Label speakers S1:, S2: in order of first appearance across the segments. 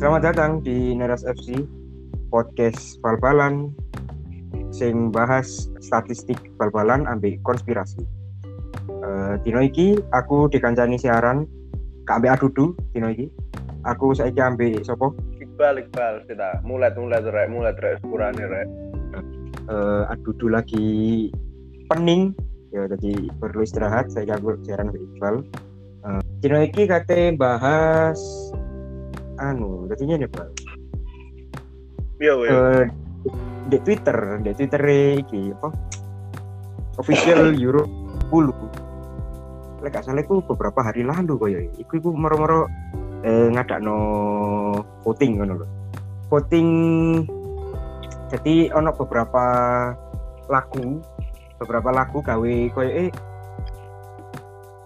S1: Selamat datang di Neras FC podcast bal-balan sing bahas statistik bal-balan ambek konspirasi. Uh, dino iki aku dikancani siaran Kak ambek Adudu dino iki. Aku saiki ambek sopo?
S2: Iqbal Iqbal sudah mulai mulai rek mulai rek sepurane rek.
S1: Uh, Adudu lagi pening ya tadi perlu istirahat saya aku siaran ambek Iqbal. Uh, dino iki kate bahas anu tadinya nih Pak.
S2: Iya weh.
S1: Eh, di Twitter, di Twitter iki apa? Official Euro 10. Lek gak salah iku beberapa hari lalu koyo iku iku moro-moro eh, ngadakno voting ngono lho. Voting jadi ono beberapa lagu beberapa lagu gawe koyo eh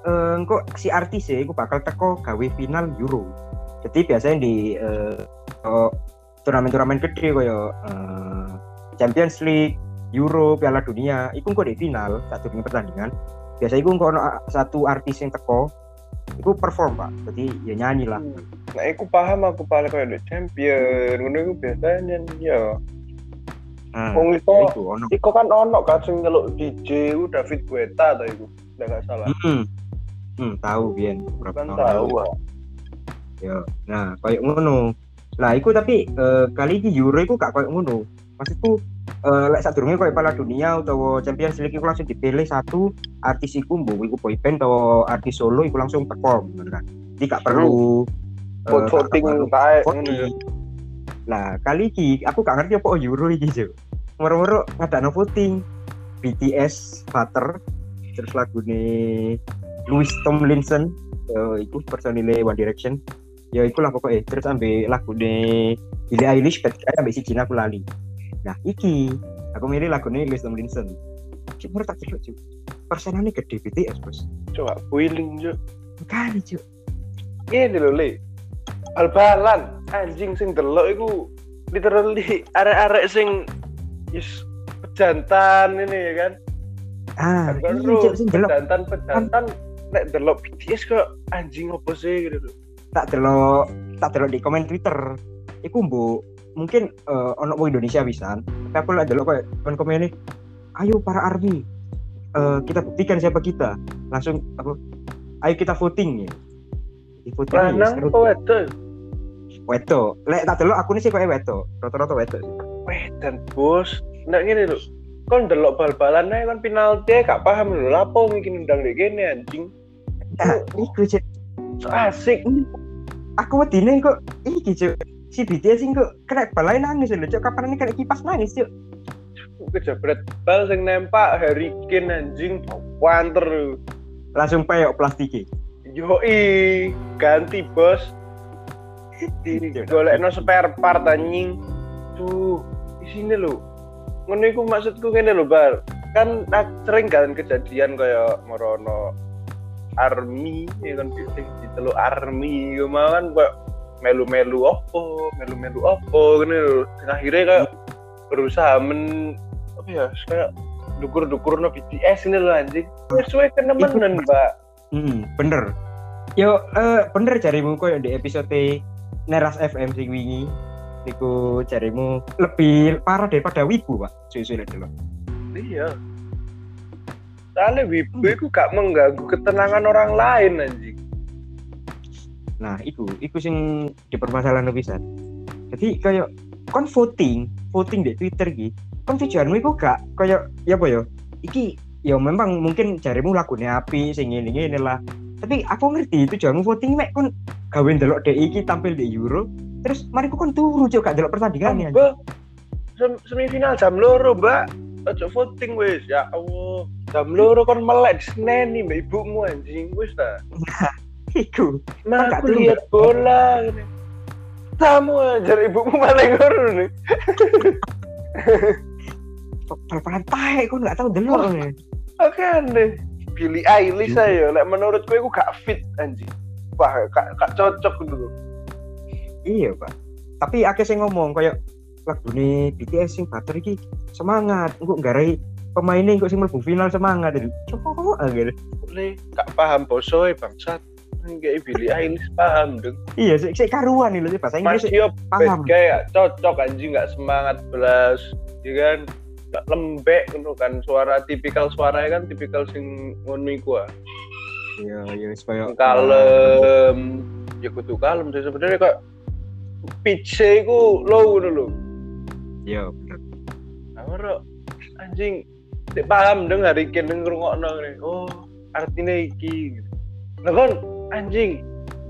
S1: eh, kok si artis e iku bakal teko gawe final Euro. Jadi biasanya di eh, turnamen-turnamen gede koyo eh, Champions League, Euro, Piala Dunia, iku kok di final satu pertandingan. Biasanya iku kok satu artis yang teko, iku perform pak. Jadi ya nyanyi lah.
S2: Nah, aku paham aku paling kayak the champion, ngono iku biasanya ya.
S1: Nah,
S2: Wong
S1: ya
S2: iku
S1: iku ono.
S2: iku kan ono kan sing nyeluk DJ ku David Guetta ta iku. Enggak gak salah.
S1: Hmm, hmm tahu Bian berapa
S2: Kan tahu
S1: lalu. Ya, nah kayak ngono. Lah iku tapi eh, kali ini Euro iku gak kayak ngono. Maksudku eh lek sadurunge kayak Piala Dunia utawa Champions League iku langsung dipilih satu artis iku mbok iku boyband atau artis solo iku langsung perform ngono kan. Jadi gak perlu eh,
S2: Vote voting ngono
S1: voting.
S2: ya.
S1: Lah kali ini aku gak ngerti apa Euro iki Jo. Moro-moro ngadakno voting BTS Butter terus lagune Louis Tomlinson eh, iku personile One Direction ya iku lah pokoknya terus ambil lagune Billie Eilish bet eh, ambil si Cina aku lali nah iki aku milih lagune Louis Tomlinson cuma tak celuk cuy persenannya gede BTS bos
S2: Coba boiling juk.
S1: kali cuy
S2: Ini lho Le. Bal-balan anjing sing delok iku literally arek-arek sing is pejantan ini ya kan.
S1: ah
S2: Kan
S1: iya sing delok
S2: pejantan pejantan nek delok BTS kok anjing apa sih gitu.
S1: Tak delok tak delok di komen Twitter iku mbok mungkin eh, ono wong Indonesia bisa tapi aku lah delok kayak komen komen ini ayo para army eh, kita buktikan siapa kita langsung apa ayo kita voting ya di voting ya,
S2: Lanang apa wedok?
S1: wedo lek tak delok aku sih kayak wedo rata-rata wedo
S2: Wedan bos. Nek ngene lho. Kon delok bal-balan ae kon penalti gak paham lho. Lapo mungkin undang dek kene anjing.
S1: nah iku
S2: asik.
S1: Aku wedine kok iki cuk si BTS sing kok kena balai nangis lho cuk kapan ini kena kipas nangis cuk
S2: Kejabret bal sing nempak Harry Kane anjing wanter
S1: langsung peyok plastiknya
S2: Yoi, ganti bos. Di golekno spare part anjing. Tuh, di sini lho. Ngono iku maksudku ngene lho, Bal. Kan sering kan kejadian kaya merono army ya kan ditelu army mau kan kok melu-melu opo, melu-melu opo. Sing akhirnya kayak berusaha men apa ya kayak dukur-dukur no BTS ini lho anjing. Wis suwe kenemenan, Mbak.
S1: Hmm, bener. Yo, eh, bener carimu kok di episode Neras FM sing wingi. Iku carimu lebih parah daripada Wibu, Pak. Suwe-suwe dulu.
S2: Iya. Soalnya wibu itu gak mengganggu ketenangan orang lain anjing.
S1: Nah, iku, iku sing dipermasalahan pisan. Jadi kayak kon voting, voting di Twitter iki. Kon tujuanmu iku gak kayak ya apa ya? Iki ya memang mungkin carimu lagunya api sing ngene-ngene lah. Tapi aku ngerti tujuanmu voting mek kon gawe ndelok DI iki tampil di Euro, terus mari kon turu cuk gak delok pertandingan ya.
S2: Semifinal jam loro, Mbak. Ojo voting wis, ya Allah. Jam loro kon melek seneni mbak ibumu anjing wis ta.
S1: Iku. Gak
S2: aku lihat bola ngene. Kamu ajar ibumu malah ngono nih.
S1: Pal-palan tae kon gak tau delok. ya.
S2: Oke deh. Billie Eilish ayo, lek menurutku iku gak fit anjing. Wah, gak, gak cocok dulu.
S1: Iya, Pak. Tapi sing ngomong kayak lagune BTS sing bater iki semangat, engko nggarai pemainnya engko sing mlebu final semangat. Jadi coba agar
S2: Le, gak paham bosoe bangsat. kayak Billy Eilish paham dong
S1: iya sih sih karuan nih loh bahasa Inggris
S2: Yop
S1: paham.
S2: kayak cocok anjing nggak semangat belas ya kan nggak lembek gitu kan suara tipikal suaranya kan tipikal sing ngono iku ah.
S1: iya iya wis koyo
S2: kalem ya kudu kalem sih sebenarnya kok pitch iku low ngono lho
S1: iya bener
S2: anjing Nek paham dong hari ini ngrungokno ngene. Oh, artinya iki. Nah kan anjing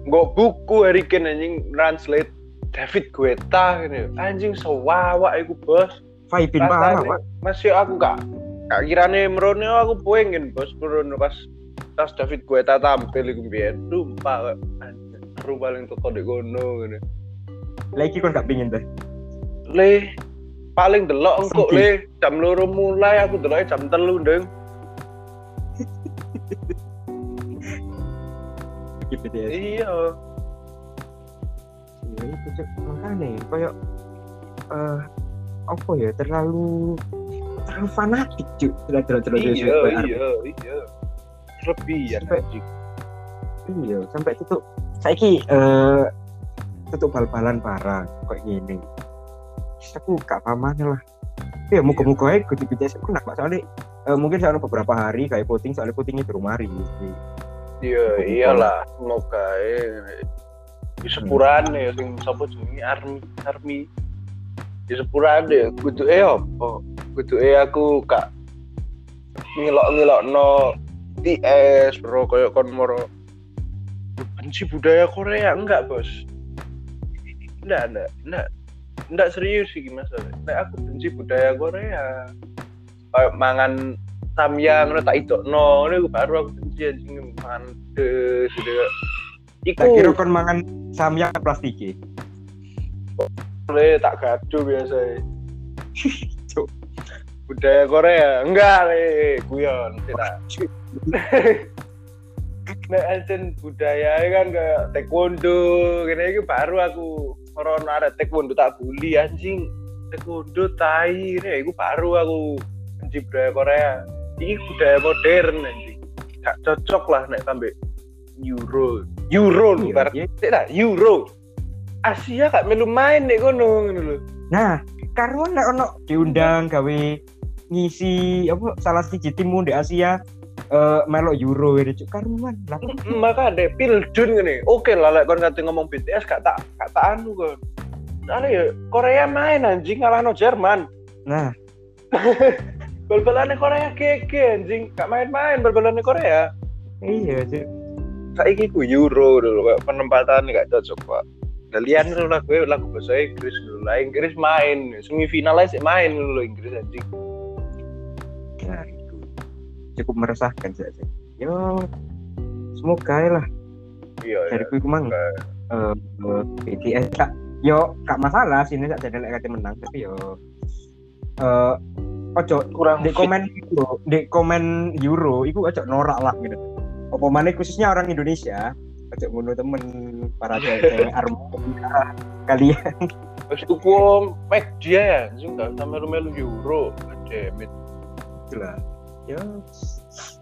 S2: nggak buku hari ini anjing translate David Guetta gitu. Anjing sewawak iku bos.
S1: vibin parah pak
S2: Masih aku gak gak kirane merono aku pengen bos merono pas pas David Guetta tampil iku mbiyen. Sumpah anjing seru paling teko dek kono ngene.
S1: lagi kon gak pingin deh
S2: Le paling delok engko le jam loro mulai aku delok jam telu ndeng. Iya.
S1: iya itu cuk makanya koyo eh apa ya terlalu terlalu fanatik cuk terlalu terlalu terlalu
S2: Iya,
S1: sampai arep-
S2: iya, iya. Lebihan
S1: Sampai-
S2: anjing.
S1: iya sampai tutup saiki eh tutup bal-balan parah kok gini aku gak paman lah. Ya muka-muka aja kudu BTS aku nak Pak. soalnya eh, mungkin soalnya beberapa hari kayak voting soalnya votingnya di rumah hari.
S2: Iya, iyalah. Semoga eh di sepurane ya sing sapa jenenge? Army army. Di sepurane ya kudu eh apa? Kudu eh aku kak ngilok-ngilokno TS bro koyo kon moro. Benci budaya Korea? Enggak bos. Enggak enggak enggak enggak serius sih masalah nek aku benci budaya Korea kayak mangan samyang ngono tak idokno ngono baru aku benci anjing mangan des gitu iku
S1: kira kon mangan samyang plastik
S2: le tak gaduh biasa
S1: Cuk.
S2: budaya Korea? Enggak le guyon tidak. Nek ancen budaya kan kayak taekwondo gini iki baru aku ora ada taekwondo tak bully anjing. Taekwondo tai ini iku baru aku benci budaya Korea ini budaya modern anjing. Gak cocok lah nek sampai Euro. Euro lho
S1: Iya,
S2: bar
S1: iya.
S2: Euro. Asia gak melu main nek kono ngono lho.
S1: Nah, karuan nek ono diundang gawe ngisi apa salah siji tim di Asia eh melok Euro ini cuk. Karuan. Lah.
S2: maka ada pildun gini oke lah lek kon kate ngomong BTS gak tak gak tak anu kon. Ya Korea main anjing ngalahno Jerman.
S1: Nah,
S2: bal-balannya Korea keke anjing. Gak main-main bal-balannya Korea.
S1: Iya cuk.
S2: saiki ku Euro dulu kayak penempatan gak cocok pak. Kalian lu lagu lagu bahasa Inggris dulu lah Inggris main. Semifinalnya sih main dulu Inggris anjing.
S1: Itu cukup meresahkan saja. Yo semoga ya lah
S2: iya iya
S1: dari ku mang eh eh, BTS kak yo gak masalah sini sak jadi kate menang tapi yo eh ojo
S2: kurang
S1: di komen Euro, di komen Euro itu ojo norak lah gitu. Apa mana khususnya orang Indonesia ojo ngono temen para cewek armada kalian
S2: Wes tuku Mac dia ya, anjing gak melu-melu Euro. Demit.
S1: lah. Ya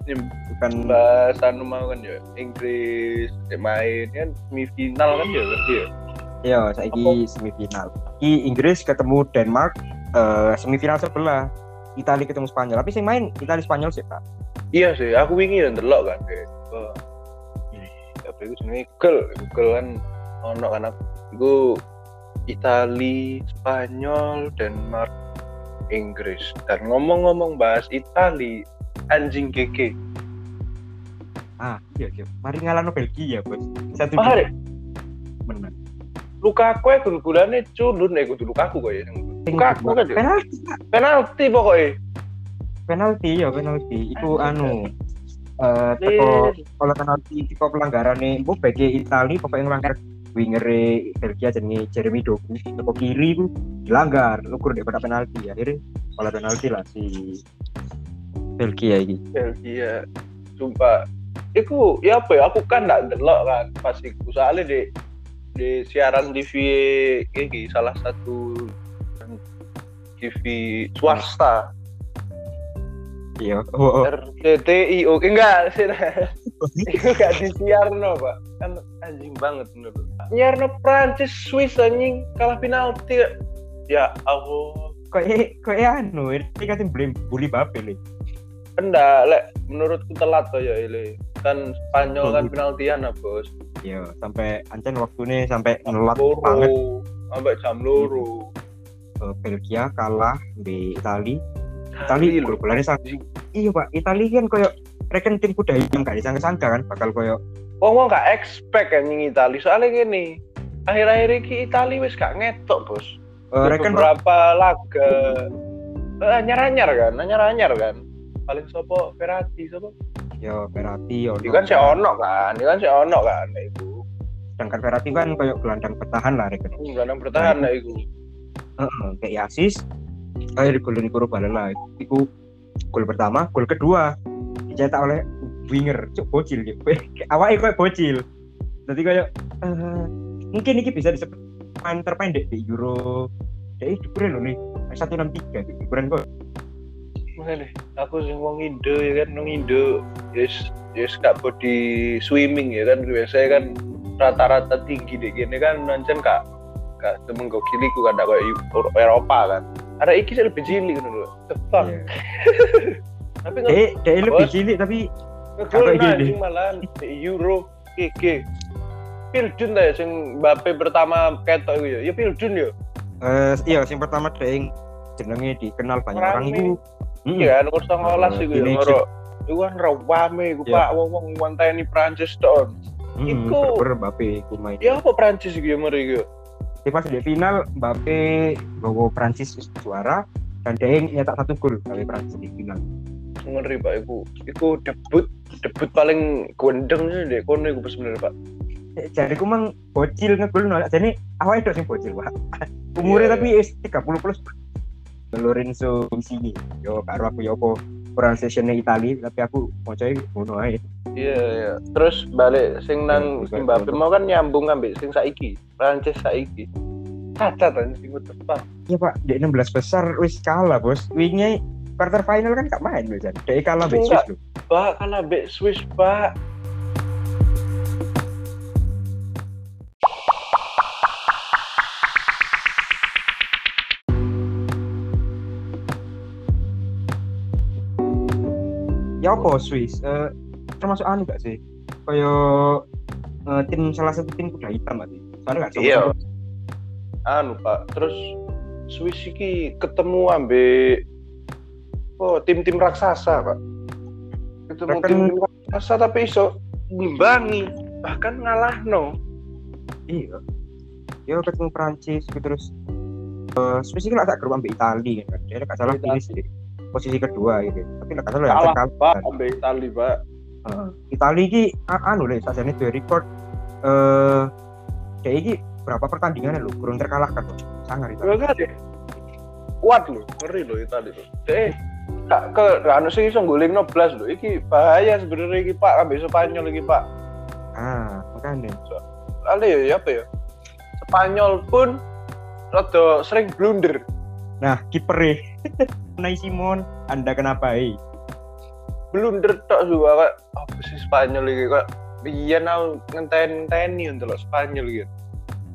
S2: Ini
S1: bukan
S2: bahas anu mau kan ya Inggris cek main kan semifinal kan ya berarti ya.
S1: ya saiki semifinal. Iki Inggris ketemu Denmark eh, semifinal sebelah. Italia ketemu Spanyol, tapi sing main Italia Spanyol sih, Pak.
S2: Iya sih, aku wingi yang delok kan oh, apa itu jenenge Google, Google kan ono kan aku iku Itali, Spanyol, Denmark, Inggris. Dan ngomong-ngomong bahas Itali, anjing keke.
S1: Ah, iya, iya. Mari ngalahno Belgia, Bos. Satu
S2: Mari.
S1: menang.
S2: Lukaku ya gul-gulane culun eh kudu Lukaku kok ya. Lukaku kan ya.
S1: penalti.
S2: Penalti pokoknya.
S1: penalti ya penalti itu anu eh teko kalau penalti teko pelanggaran nih bu bagi Itali pokoknya ngelanggar winger Belgia jenenge Jeremy Doku teko kiri ku dilanggar ukur daripada penalti. Ya akhirnya kalau penalti lah si Belgia ini
S2: Belgia sumpah. Iku ya apa ya aku kan nggak delok kan pas iku. Soalnya di di siaran TV iki salah satu TV swasta
S1: Iya. Oh, oh.
S2: RCTI oke enggak sih. Itu gak disiarno, Pak. Kan anjing banget menurut. Nyiarno Prancis Swiss anjing kalah penalti. Ya Allah.
S1: Kayak kayak anu, ini kan beli bully Bape nih.
S2: Enggak, lek menurutku telat tuh ya ini. Kan Spanyol kan penaltian nah, Bos.
S1: Iya, sampai ancen waktunya sampai ngelat banget.
S2: Sampai jam loro.
S1: Eh, Belgia kalah di Itali.
S2: Kali
S1: Itali
S2: lho.
S1: Iya, Pak. Itali kan koyo reken tim kuda yang gak disangka-sangka kan bakal koyo
S2: Wong wong gak expect anjing Itali. Soalnya gini, akhir-akhir ini Itali wis gak ngetok, Bos.
S1: eh,
S2: Di
S1: reken
S2: beberapa laga eh, anyar-anyar kan, anyar-anyar kan. Paling sopo Verratti sopo?
S1: yo Verratti ono.
S2: Dia kan si ono kan, dia kan si ono kan nah, itu.
S1: Sedangkan Verratti kan koyo gelandang bertahan lah reken.
S2: Gelandang bertahan nah itu.
S1: Heeh, kayak asis. Kayak di golin Kuro lah. Iku gol pertama, gol kedua dicetak oleh winger cuk bocil gitu. Awalnya kayak bocil. Jadi kayak eh, mungkin ini bisa disebut main terpendek di Euro. Jadi ukuran loh nih, 163 gitu. Ukuran kok.
S2: Makanya aku sing wong Indo ya kan, wong Indo yes yes gak body swimming ya kan biasanya kan rata-rata tinggi deh gini kan nancen kak kak temen gue kiliku kan gak kayak Eropa kan ada iki sih lebih cilik kan dulu tepak
S1: Iya.
S2: tapi
S1: Dek, dek lebih
S2: Bos.
S1: cilik tapi
S2: ngegol anjing malahan di Euro GG Pildun ta ya sing Mbappe pertama ketok iku ya ya Pildun ya
S1: eh iya yang pertama dek yang jenenge dikenal banyak orang itu.
S2: Iya nomor 19
S1: Eh,
S2: iku ya
S1: teenager.
S2: ngoro iku kan rame iku
S1: Iya.
S2: Pak wong-wong ngwanteni Prancis
S1: mm,
S2: Iku-
S1: Mbappe iku main.
S2: Ya apa Prancis iki mari iki?
S1: Di pas di final Mbappe bawa Prancis juara dan yang nyetak satu gol kali Prancis di final.
S2: Ngeri Pak iku. Iku debut debut paling gondeng sih dek kono iku sebenarnya Pak.
S1: Eh, Jadi aku mang bocil ngegol nolak jadi awalnya itu sing bocil pak. Umurnya
S2: Iya,
S1: tapi is 30 plus. Lorenzo Insigne. Yo karo aku yo apa pronunciation-nya Itali tapi aku mau coy ngono ae.
S2: Iya iya. Terus balik sing nang
S1: Iya,
S2: Mbappe
S1: betul.
S2: mau kan nyambung ambek sing saiki. Prancis saiki. Cacat anjing what the fuck.
S1: Iya pak, di 16 besar wis kalah bos. Wingnya quarter final kan gak main. Dia kalah mbek Swiss loh.
S2: Pak kalah ambek Swiss Pak.
S1: Apa Swiss? Eh, termasuk anu gak sih? Kayak eh, tim salah satu tim kuda hitam berarti. Soalnya gak
S2: Iya. Anu Pak. Terus Swiss iki ketemu ambek oh tim-tim raksasa Pak. Ketemu
S1: Bahkan-
S2: tim-tim raksasa tapi iso ngimbangi bahkan ngalah no.
S1: Iya. Ya ketemu Prancis gitu, terus eh Swiss ini agak gerubah ambek Itali kan. Dia gak salah finish di posisi kedua gitu. Tapi gak salah ya Kalah.
S2: Pak ambek Itali Pak.
S1: Heeh. Itali iki a- anu lho sajane dua record eh dia iki berapa pertandingan lho kurang terkalahkan loh. Sangar itu.
S2: Enggak deh. Kuat loh, ngeri loh Itali loh. Eh, kak ke anu sih iso golin 16 loh. Iki bahaya sebenarnya iki Pak ambek Spanyol iki Pak.
S1: Ah, makanya.
S2: Ale ya ya apa ya? Spanyol pun rada sering blunder.
S1: Nah, kipernya Unai Simon, Anda kenapa eh?
S2: Blunder tok juga kak. Apa sih Spanyol iki kak? Biyen aku ngenteni-ngenteni untuk Spanyol gitu.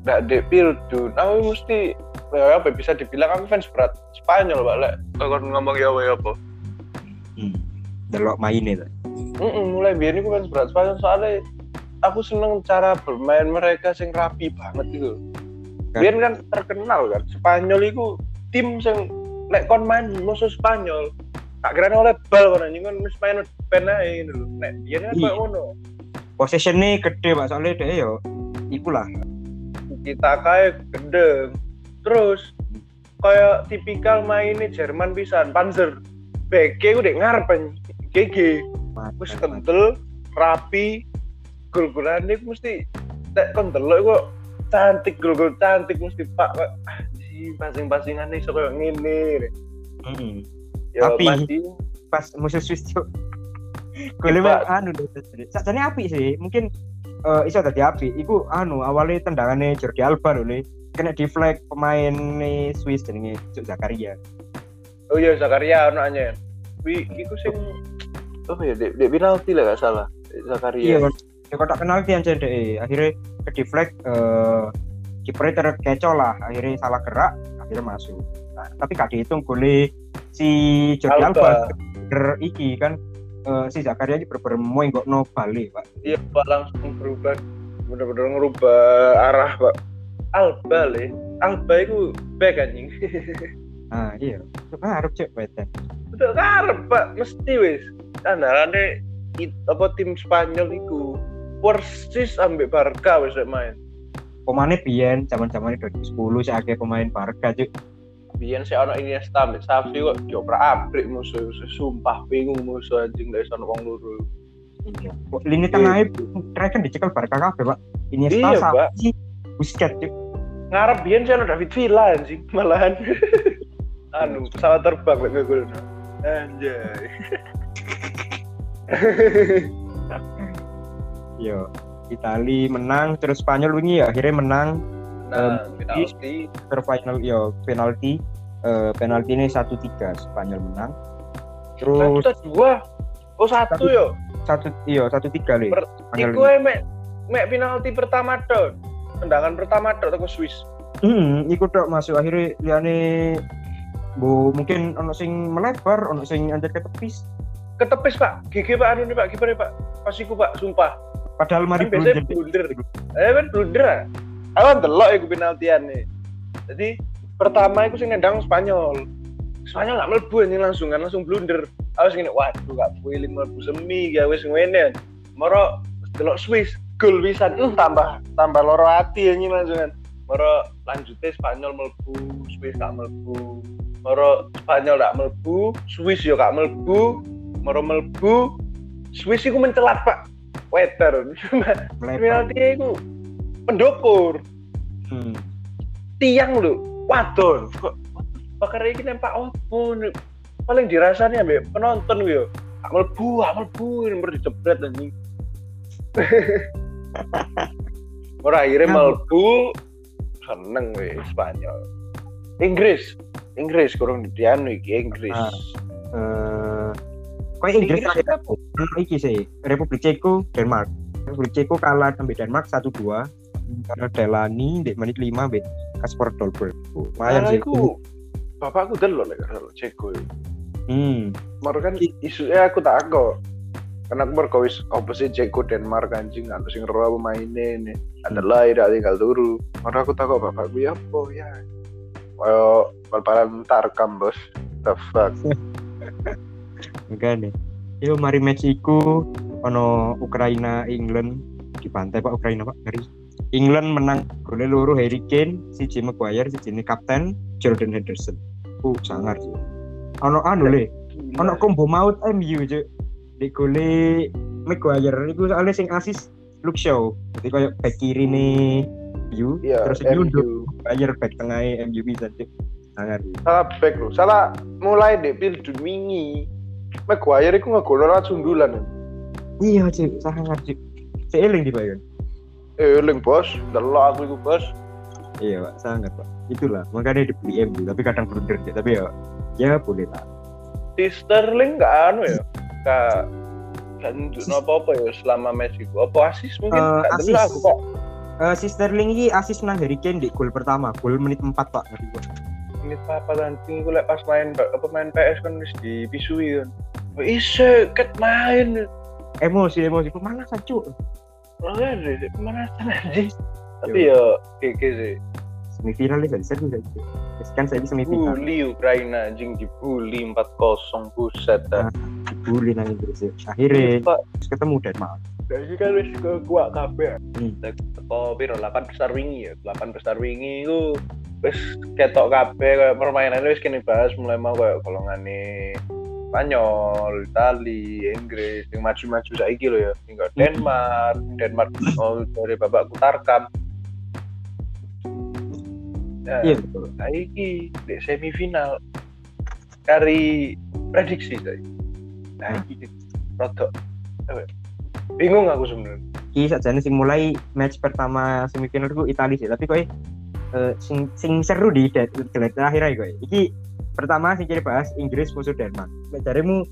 S2: Nggak dek pildu. Aku mesti ya apa bisa dibilang aku fans berat Spanyol Pak lek. Kalau ngomong ya apa ya apa.
S1: Hmm. Delok mainnya tuh.
S2: Mm-mm, mulai biar aku fans berat Spanyol soalnya aku seneng cara bermain mereka sing rapi banget gitu.
S1: Kan.
S2: Biar kan terkenal kan Spanyol itu tim sing lek kon main musuh Spanyol tak kira oleh bal kan anjing kan wis main depan ae gitu lho. Nek biyen kan
S1: Iya.
S2: koyo ngono.
S1: Possessionnya gede pak, soalnya dia yo, iku lah.
S2: Kita kae gendeng. Terus kayak tipikal mainnya Jerman pisan Panzer. Beke udah ngarep anjing. GG. wis kental rapi gol-golane ku mesti kon delok kok cantik gol-gol cantik mesti pak kok anjing passing-passingan iso koyo ngene
S1: Hmm.
S2: ya
S1: Tapi-
S2: masih
S1: Pas musuh Swiss tuh, gue anu. Sajane api sih, mungkin eh iso tadi api. Iku anu awalnya tendangannya Jordi Alba nih. Kena deflect pemain nih Swiss jenenge Cuk Zakaria.
S2: oh iya Zakaria ono anjen wi iku sing apa ya? Dek dek penalti lah gak salah. Zakaria.
S1: Iya kan ya kotak penalti yang deh akhirnya ke deflect eh kipernya terkecoh lah akhirnya salah gerak akhirnya masuk. Nah, tapi gak dihitung golnya si Jordi
S2: Alba.
S1: Alba iki kan eh, si Zakaria ini bener-bener mau nggak no balik pak.
S2: Iya pak langsung berubah. Bener-bener ngerubah arah pak. Alba le. Alba itu back anjing.
S1: Nah iya. Itu harus cek wetan
S2: udah karep pak. Mesti wis. Andalane it- apa tim Spanyol iku persis ambek Barca wis main
S1: pemainnya biyen zaman zaman 2010 sih akhirnya pemain Barca cuk.
S2: Biyen sih ono Iniesta ambek Xavi kok dioprak abrik musuh sumpah bingung musuh anjing dari sana wong loro
S1: iya. Lini tengahnya mereka kan dicekel Barca kabeh pak. Ini
S2: Iya,
S1: Iya, sih Busquets cuk.
S2: Ngarep biyen sih ono David Villa anjing malahan. Anu pesawat terbang lek ngegol anjay.
S1: Yo, Itali menang terus Spanyol wingi ya akhirnya menang.
S2: Nah penalti.
S1: ter final yo penalti. Eh, penalti ini satu tiga Spanyol menang. Terus
S2: satu dua. Oh satu
S1: Satu.
S2: yo.
S1: satu iyo satu tiga Spanyol
S2: iku mek mek penalti pertama tok. Tendangan pertama tok teko Swiss.
S1: Hmm ikut dok masuk akhirnya liane bu mungkin ono sing melebar ono sing anjir ke tepis
S2: ketepis pak. Gigi pak anu nih pak. Kiper pak. Pas iku pak sumpah
S1: padahal mari
S2: kan biasanya blunder. eh kan blunder ah. Aku delok iku penaltian nih. Jadi pertama iku sing nendang Spanyol. Spanyol gak mlebu anjing langsung kan langsung blunder. Aku sing waduh gak feeling mlebu semi ya wis ngene. Moro delok Swiss gol pisan. Uh, tambah tambah loro hati anjing langsung kan. Moro lanjutnya Spanyol mlebu Swiss gak mlebu. Moro Spanyol gak mlebu Swiss yo gak mlebu. Moro mlebu Swiss iku mencelat pak weter
S1: melebar
S2: penalti iku pendokur
S1: hmm.
S2: tiang lho. Wadon. Kok bakar iki nempak opo? Paling dirasani ambek penonton yo gak mlebu gak mlebu nomor dijebret anjing. Ora akhirnya mlebu. Seneng weh Spanyol. Inggris. Inggris kurang dianu iki Inggris.
S1: Eh kok Inggris
S2: Inggris
S1: kayak Ono iki sih Republik Ceko Denmark Republik Ceko kalah sampai Denmark 1-2 karena Delani di menit 5 be Kasper Dolberg lumayan
S2: Nah,
S1: sih
S2: iku bapakku delok lek kalau Ceko
S1: hmm
S2: Maro kan isunya aku tak kok. Karena aku mergo wis sih Ceko Denmark anjing aku sing pemaine ini. Ada lain tidak tinggal turu. Maro aku tak kok bapakku ya apa ya. Kayak bal-balan tarkam bos. The fuck.
S1: enggak nih yo mari match iku ono Ukraina England. Di pantai Pak Ukraina Pak ngeri. England menang gol loro Harry Kane si Jim Maguire si Jimmy kapten Jordan Henderson. Uh sangar sih ono anu le. Ono combo maut MU cuk. Di gole Maguire iku soalnya sing asis Luke Shaw. Jadi kayak back kiri nih MU
S2: Iya,
S1: terus MU. Maguire back tengah MU bisa cuk. Sangar sih
S2: Salah back lu. Salah mulai deh pil wingi. Maguire iku ngegol ora sundulan.
S1: iya cuk sangar cuk seiling di Bayern
S2: Eh, eling bos, delok aku iku bos.
S1: Iya pak, sangat pak. Itulah makanya dibeli MU, tapi kadang blunder ya. Tapi ya, ya boleh lah.
S2: Di Sterling nggak anu ya, nggak nggak nunjukin apa-apa ya selama match itu. Apa asis mungkin? Nggak
S1: asis.
S2: aku kok.
S1: Eh si Sterling ini asis nang Harry Kane di gol pertama, gol menit 4 pak.
S2: Ini apa anjing gue pas main apa main PS kan wis dipisui kan. Oh, Ise ket main.
S1: Emosi emosi ke mana sacu?
S2: Oh ya deh, mana anjing. Tapi ya keke sih.
S1: Semifinal ini bisa bisa. Kan saya semifinal.
S2: Bully Ukraina anjing dibully 4-0 buset dah.
S1: Dibully nang Inggris ya. Akhirnya terus ketemu Denmark.
S2: dari kan wis ke kuat kabeh.
S1: Hmm.
S2: Teko piro 8 besar wingi ya. 8 besar wingi iku wis ketok kabeh kayak permainan wis kene bahas mulai mau kayak golongane Spanyol, Itali, Inggris, yang maju-maju saiki lho ya. Tinggal Denmark, Denmark oh, dari babak kutarkam. Ya,
S1: Iya betul.
S2: saiki di semifinal dari prediksi saya. Nah, iki rodok bingung aku sebenarnya.
S1: Ki sakjane sing mulai match pertama semifinal itu Italia sih, tapi kok eh, sing sing seru di dead terakhir aja gue. Iki pertama sing kira bahas Inggris musuh Denmark. Nek jarimu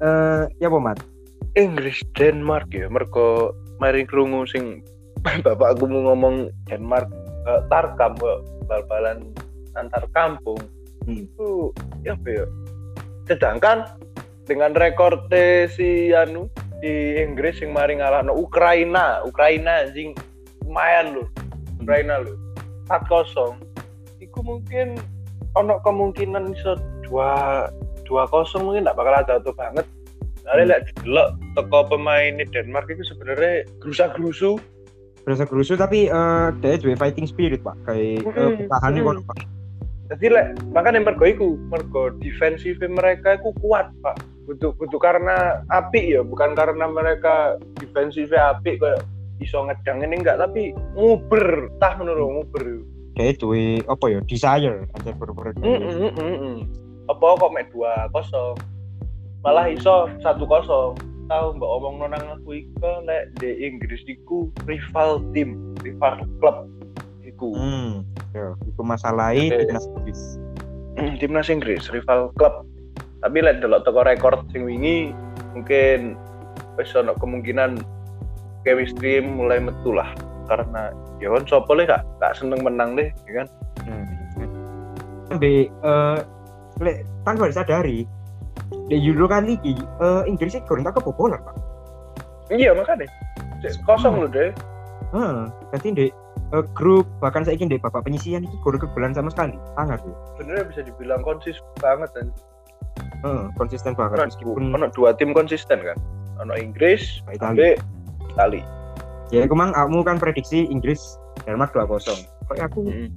S1: eh ya apa mat?
S2: Inggris Denmark ya mergo mari krungu sing bapakku mau ngomong Denmark uh, tarkam kok bal-balan antar kampung
S1: Hmm.
S2: itu ya apa ya sedangkan dengan rekor si anu di Inggris yang mari ngalah no Ukraina Ukraina anjing lumayan loh Ukraina loh 4-0 itu mungkin ono kemungkinan iso dua dua kosong mungkin nggak bakal ada tuh banget Kali
S1: Hmm.
S2: lihat delok toko pemain Denmark itu sebenarnya gerusa-gerusu
S1: Berasa gerusu tapi eh dia juga fighting spirit pak kayak eh,
S2: Mm-mm.
S1: bertahan nih
S2: Mm.
S1: Pak.
S2: jadi lek makanya mergo iku mergo defensif mereka iku kuat pak butuh butuh karena api ya bukan karena mereka defensifnya api kayak iso ngedang. Ini enggak tapi nguber. Tah menurut nguber.
S1: Kayak duwe apa ya desire. Aja bener-bener.
S2: Mm, mm, mm, mm, apa kok mek dua kosong? Malah iso satu kosong. Tahu mbak omong nonang aku iku lek di Inggris iku rival tim rival klub iku.
S1: Hmm, ya, itu masalahnya
S2: Oke.
S1: timnas Inggris.
S2: Hmm, timnas Inggris rival klub. Tapi lek delok teko rekor sing wingi mungkin wis ono kemungkinan chemistry mulai metu lah karena ya kan sopo le gak gak seneng menang deh ya kan
S1: Hmm. Sampai eh lek tanpa disadari di Euro kali ini eh Inggris itu kurang tak kebobolan pak.
S2: iya makanya kosong loh deh
S1: Hmm, berarti di eh, grup bahkan saya ingin di bapak penyisian itu kurang kebobolan sama sekali. Sangat ya.
S2: sebenarnya bisa dibilang konsisten banget dan
S1: Hmm, konsisten banget
S2: ono,
S1: meskipun
S2: dua tim konsisten kan ono Inggris
S1: Italia.
S2: Itali
S1: ya kemang kamu kan prediksi Inggris Denmark 2-0. Kok aku
S2: Hmm.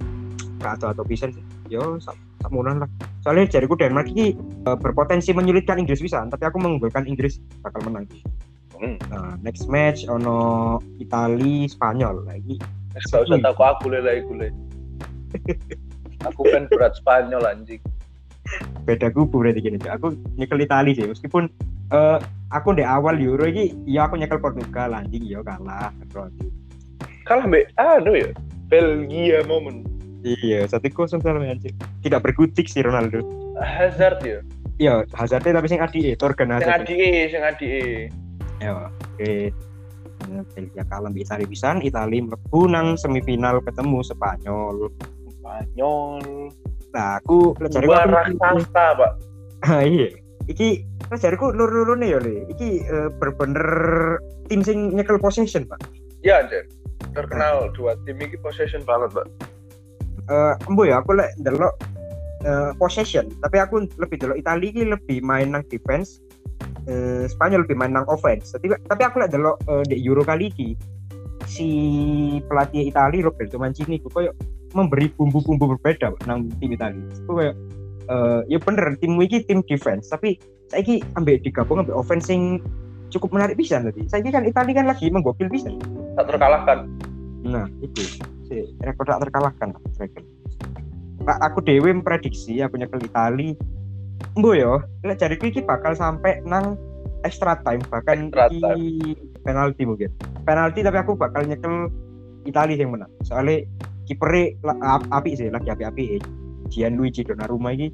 S1: gak atau atau bisa sih. Yo sak samunan lah. Soalnya jariku Denmark ini eh, berpotensi menyulitkan Inggris bisa, tapi aku mengunggulkan Inggris bakal menang.
S2: Hmm.
S1: Nah, next match ono Itali Spanyol lagi.
S2: Wis gak usah tahu aku le le aku kan berat Spanyol anjing
S1: Beda kubu berarti gini. Aku nyekel Itali sih, meskipun eh, aku di awal Euro ini, ya aku nyekel Portugal anjing, ya kalah. Berarti.
S2: kalah mbak anu ya Belgia momen
S1: Iya, satu kosong sama anjing. Tidak berkutik sih Ronaldo.
S2: Hazard ya
S1: Iya, Hazardnya tapi sing adi, Torgan
S2: sing
S1: Hazard.
S2: adike sing adike
S1: Ya, oke. Eh, Belgia kalah di Itali pisan, Itali mlebu nang semifinal ketemu Spanyol.
S2: Spanyol
S1: Nah, aku
S2: dua
S1: aku
S2: raksasa pak
S1: Ah, iya. Iki lejariku lur-lurun ya, Le. Iki eh, bener-bener tim sing nyekel possession, Pak.
S2: ya anjir terkenal dua tim ini possession banget pak
S1: Eh, embo ya, aku lek ndelok eh, possession, tapi aku lebih delok Itali iki lebih main nang defense. Eh, Spanyol lebih main nang offense. Tapi tapi aku lek delok eh, di Euro kali ini si pelatih Itali Roberto Mancini koyo memberi bumbu-bumbu berbeda Pak, nang tim Itali. Ku koyo eh, ya bener tim iki tim defense, tapi saiki ambek digabung ambek offense sing cukup menarik bisa tadi. Saiki kan Itali kan lagi menggokil bisa.
S2: tak terkalahkan
S1: Nah, itu si rekor tak terkalahkan rekor. Pak aku dewe memprediksi aku nyekel Itali. Mbo yo, lek jari iki bakal sampai nang extra time bahkan
S2: Extra
S1: iki penalti mungkin. Penalti tapi aku bakal nyekel Itali yang menang. Soalnya kipernya api sih, lagi api-api. Gianluigi Donnarumma ini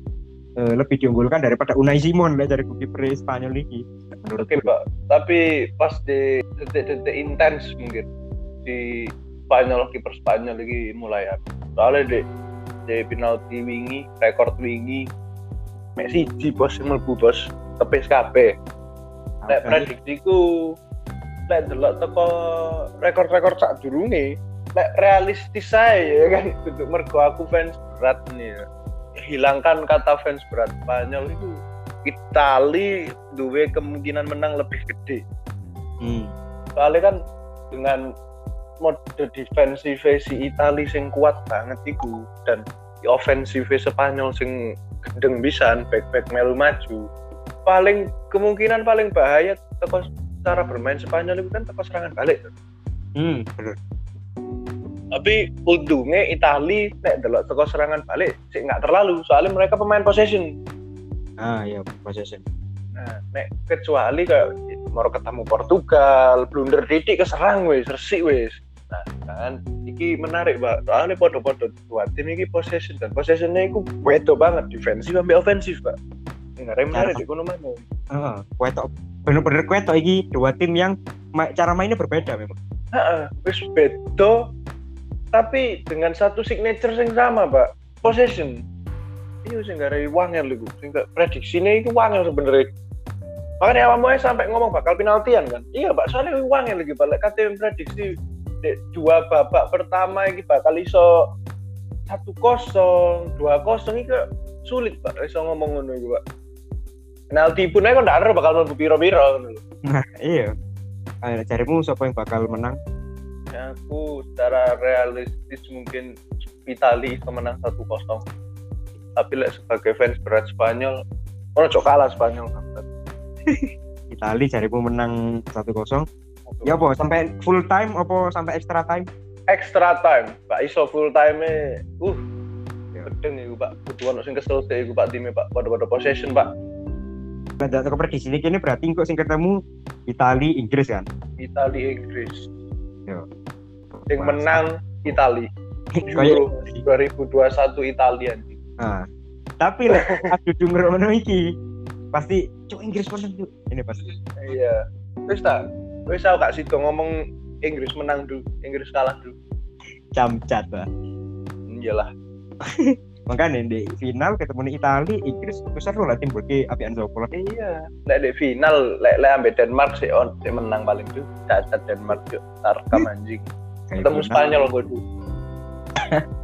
S1: eh, lebih diunggulkan daripada Unai Simon lek jari kiper Spanyol ini. Menurut
S2: oke pak tapi pas di detik-detik intens mungkin di Spanyol kiper Spanyol lagi mulai apa soalnya di di penalti wingi rekor wingi Messi di bos yang mlebu bos tepis kabeh. Lek prediksiku lek delok teko rekor-rekor sak durunge realistis saya ya kan untuk mergo aku fans berat nih ya. hilangkan kata fans berat Spanyol itu Itali duwe kemungkinan menang lebih gede
S1: Hmm.
S2: soalnya kan dengan mode defensif si Itali sing kuat banget iku dan di ofensif Spanyol sing gendeng pisan back back melu maju paling kemungkinan paling bahaya teko cara bermain Spanyol itu kan teko serangan balik
S1: Hmm, bener.
S2: Tapi untungnya Itali nek delok teko serangan balik sih nggak terlalu. Soalnya mereka pemain possession.
S1: Ah, ya possession.
S2: nah nek kecuali kayak mau ketemu Portugal blunder titik keserang wis resik wis. Nah kan iki menarik pak soalnya podo-podo dua tim iki possession dan possessionnya itu wedo banget defensif sampai ofensif pak nggak menarik di kono mana
S1: Heeh, kuetok bener-bener kuetok iki dua tim yang ma- cara mainnya berbeda memang.
S2: Heeh, wis bedo tapi dengan satu signature yang sama pak. Possession. Iya sih nggak ada wangel iku. Sing gak prediksinya itu wangel sebenarnya. Makanya awalnya sampai ngomong bakal penaltian kan? Iya pak. Soalnya wangel lagi balik kata yang prediksi dua babak pertama ini bakal iso satu kosong dua kosong ini sulit pak. Iso ngomong ngono itu pak. Penalti pun aja kan ada bakal mlebu piro-piro lho.
S1: Nah, iya. Ayo, carimu siapa yang bakal menang?
S2: Ya, aku secara realistis mungkin Itali bisa menang 1-0 tapi lek sebagai fans berat Spanyol oh cok kalah Spanyol
S1: Itali carimu menang 1-0. Ya apa sampai full time apa sampai extra time?
S2: extra time Pak iso full time uh
S1: Ya.
S2: gedeng iku Pak kudu ono sing kesel sih iku Pak time Pak pada-pada possession Pak
S1: Nah, ke prediksi ini kini berarti kok sing ketemu Itali Inggris kan?
S2: Itali Inggris
S1: Yo.
S2: Yang menang Itali Euro 2021 Italia anjing.
S1: nah. Tapi lek adu denger ngono iki pasti cuk Inggris menang cuk. Ini pasti.
S2: iya wis ta wis tau gak sido ngomong Inggris menang dulu Inggris kalah dulu
S1: Camcat lah.
S2: iyalah
S1: Makanya di final ketemu di Itali, Inggris besar lah tim berke api Anzopolo.
S2: iya lek di final lek lek ambek Denmark sih on menang paling tuh cacat Denmark yuk tarkam anjing ketemu Spanyol gue dulu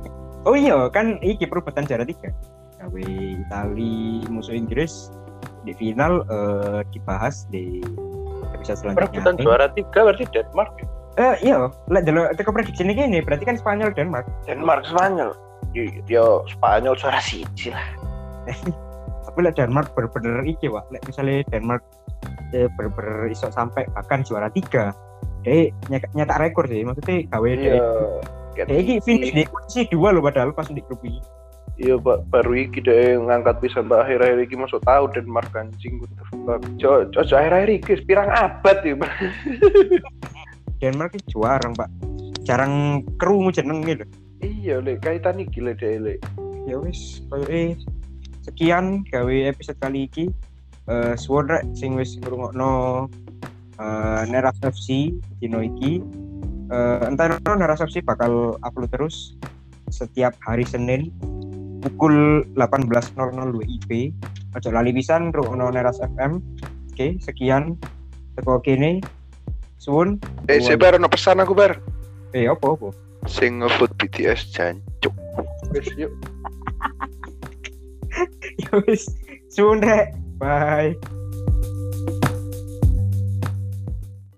S1: Oh iya, kan iki perebutan juara tiga. Gawe Itali musuh Inggris di final eh, dibahas di episode selanjutnya.
S2: perebutan juara tiga berarti Denmark ya?
S1: Eh iya, lek delok teko prediksi ini gini, berarti kan Spanyol Denmark.
S2: Denmark Spanyol yo, yo Spanyol juara siji lah
S1: Tapi lek Denmark bener-bener iki, Wak. Misalnya Denmark eh, bener-bener iso sampai bahkan juara tiga. Dia nyetak, nyetak rekor sih, maksudnya gawe
S2: iya
S1: dia dia iki finish di posisi dua loh padahal pas di grup ini.
S2: iya pak baru iki deh ngangkat bisa mbak akhir-akhir iki masuk tahu Denmark anjing what the fuck co co co akhir-akhir iki pirang abad ya Pak.
S1: Denmark itu juara, Pak. Jarang kerungu jeneng gitu.
S2: iya le kaitan iki le deh le
S1: ya wis koyo eh sekian gawe episode kali iki eh suwon rek sing wis ngrungokno eh Neras FC dino iki eh entah no Neras FC bakal upload terus setiap hari Senin pukul 18.00 WIB aja lali pisan ngrungokno Neras FM oke sekian. Teko kene. Suwun.
S2: Eh saya baru no pesan aku bar?
S1: Eh apa apa?
S2: Sing ngefoot BTS jancuk. Wis yuk.
S1: Ya wis. Suwun rek. Bye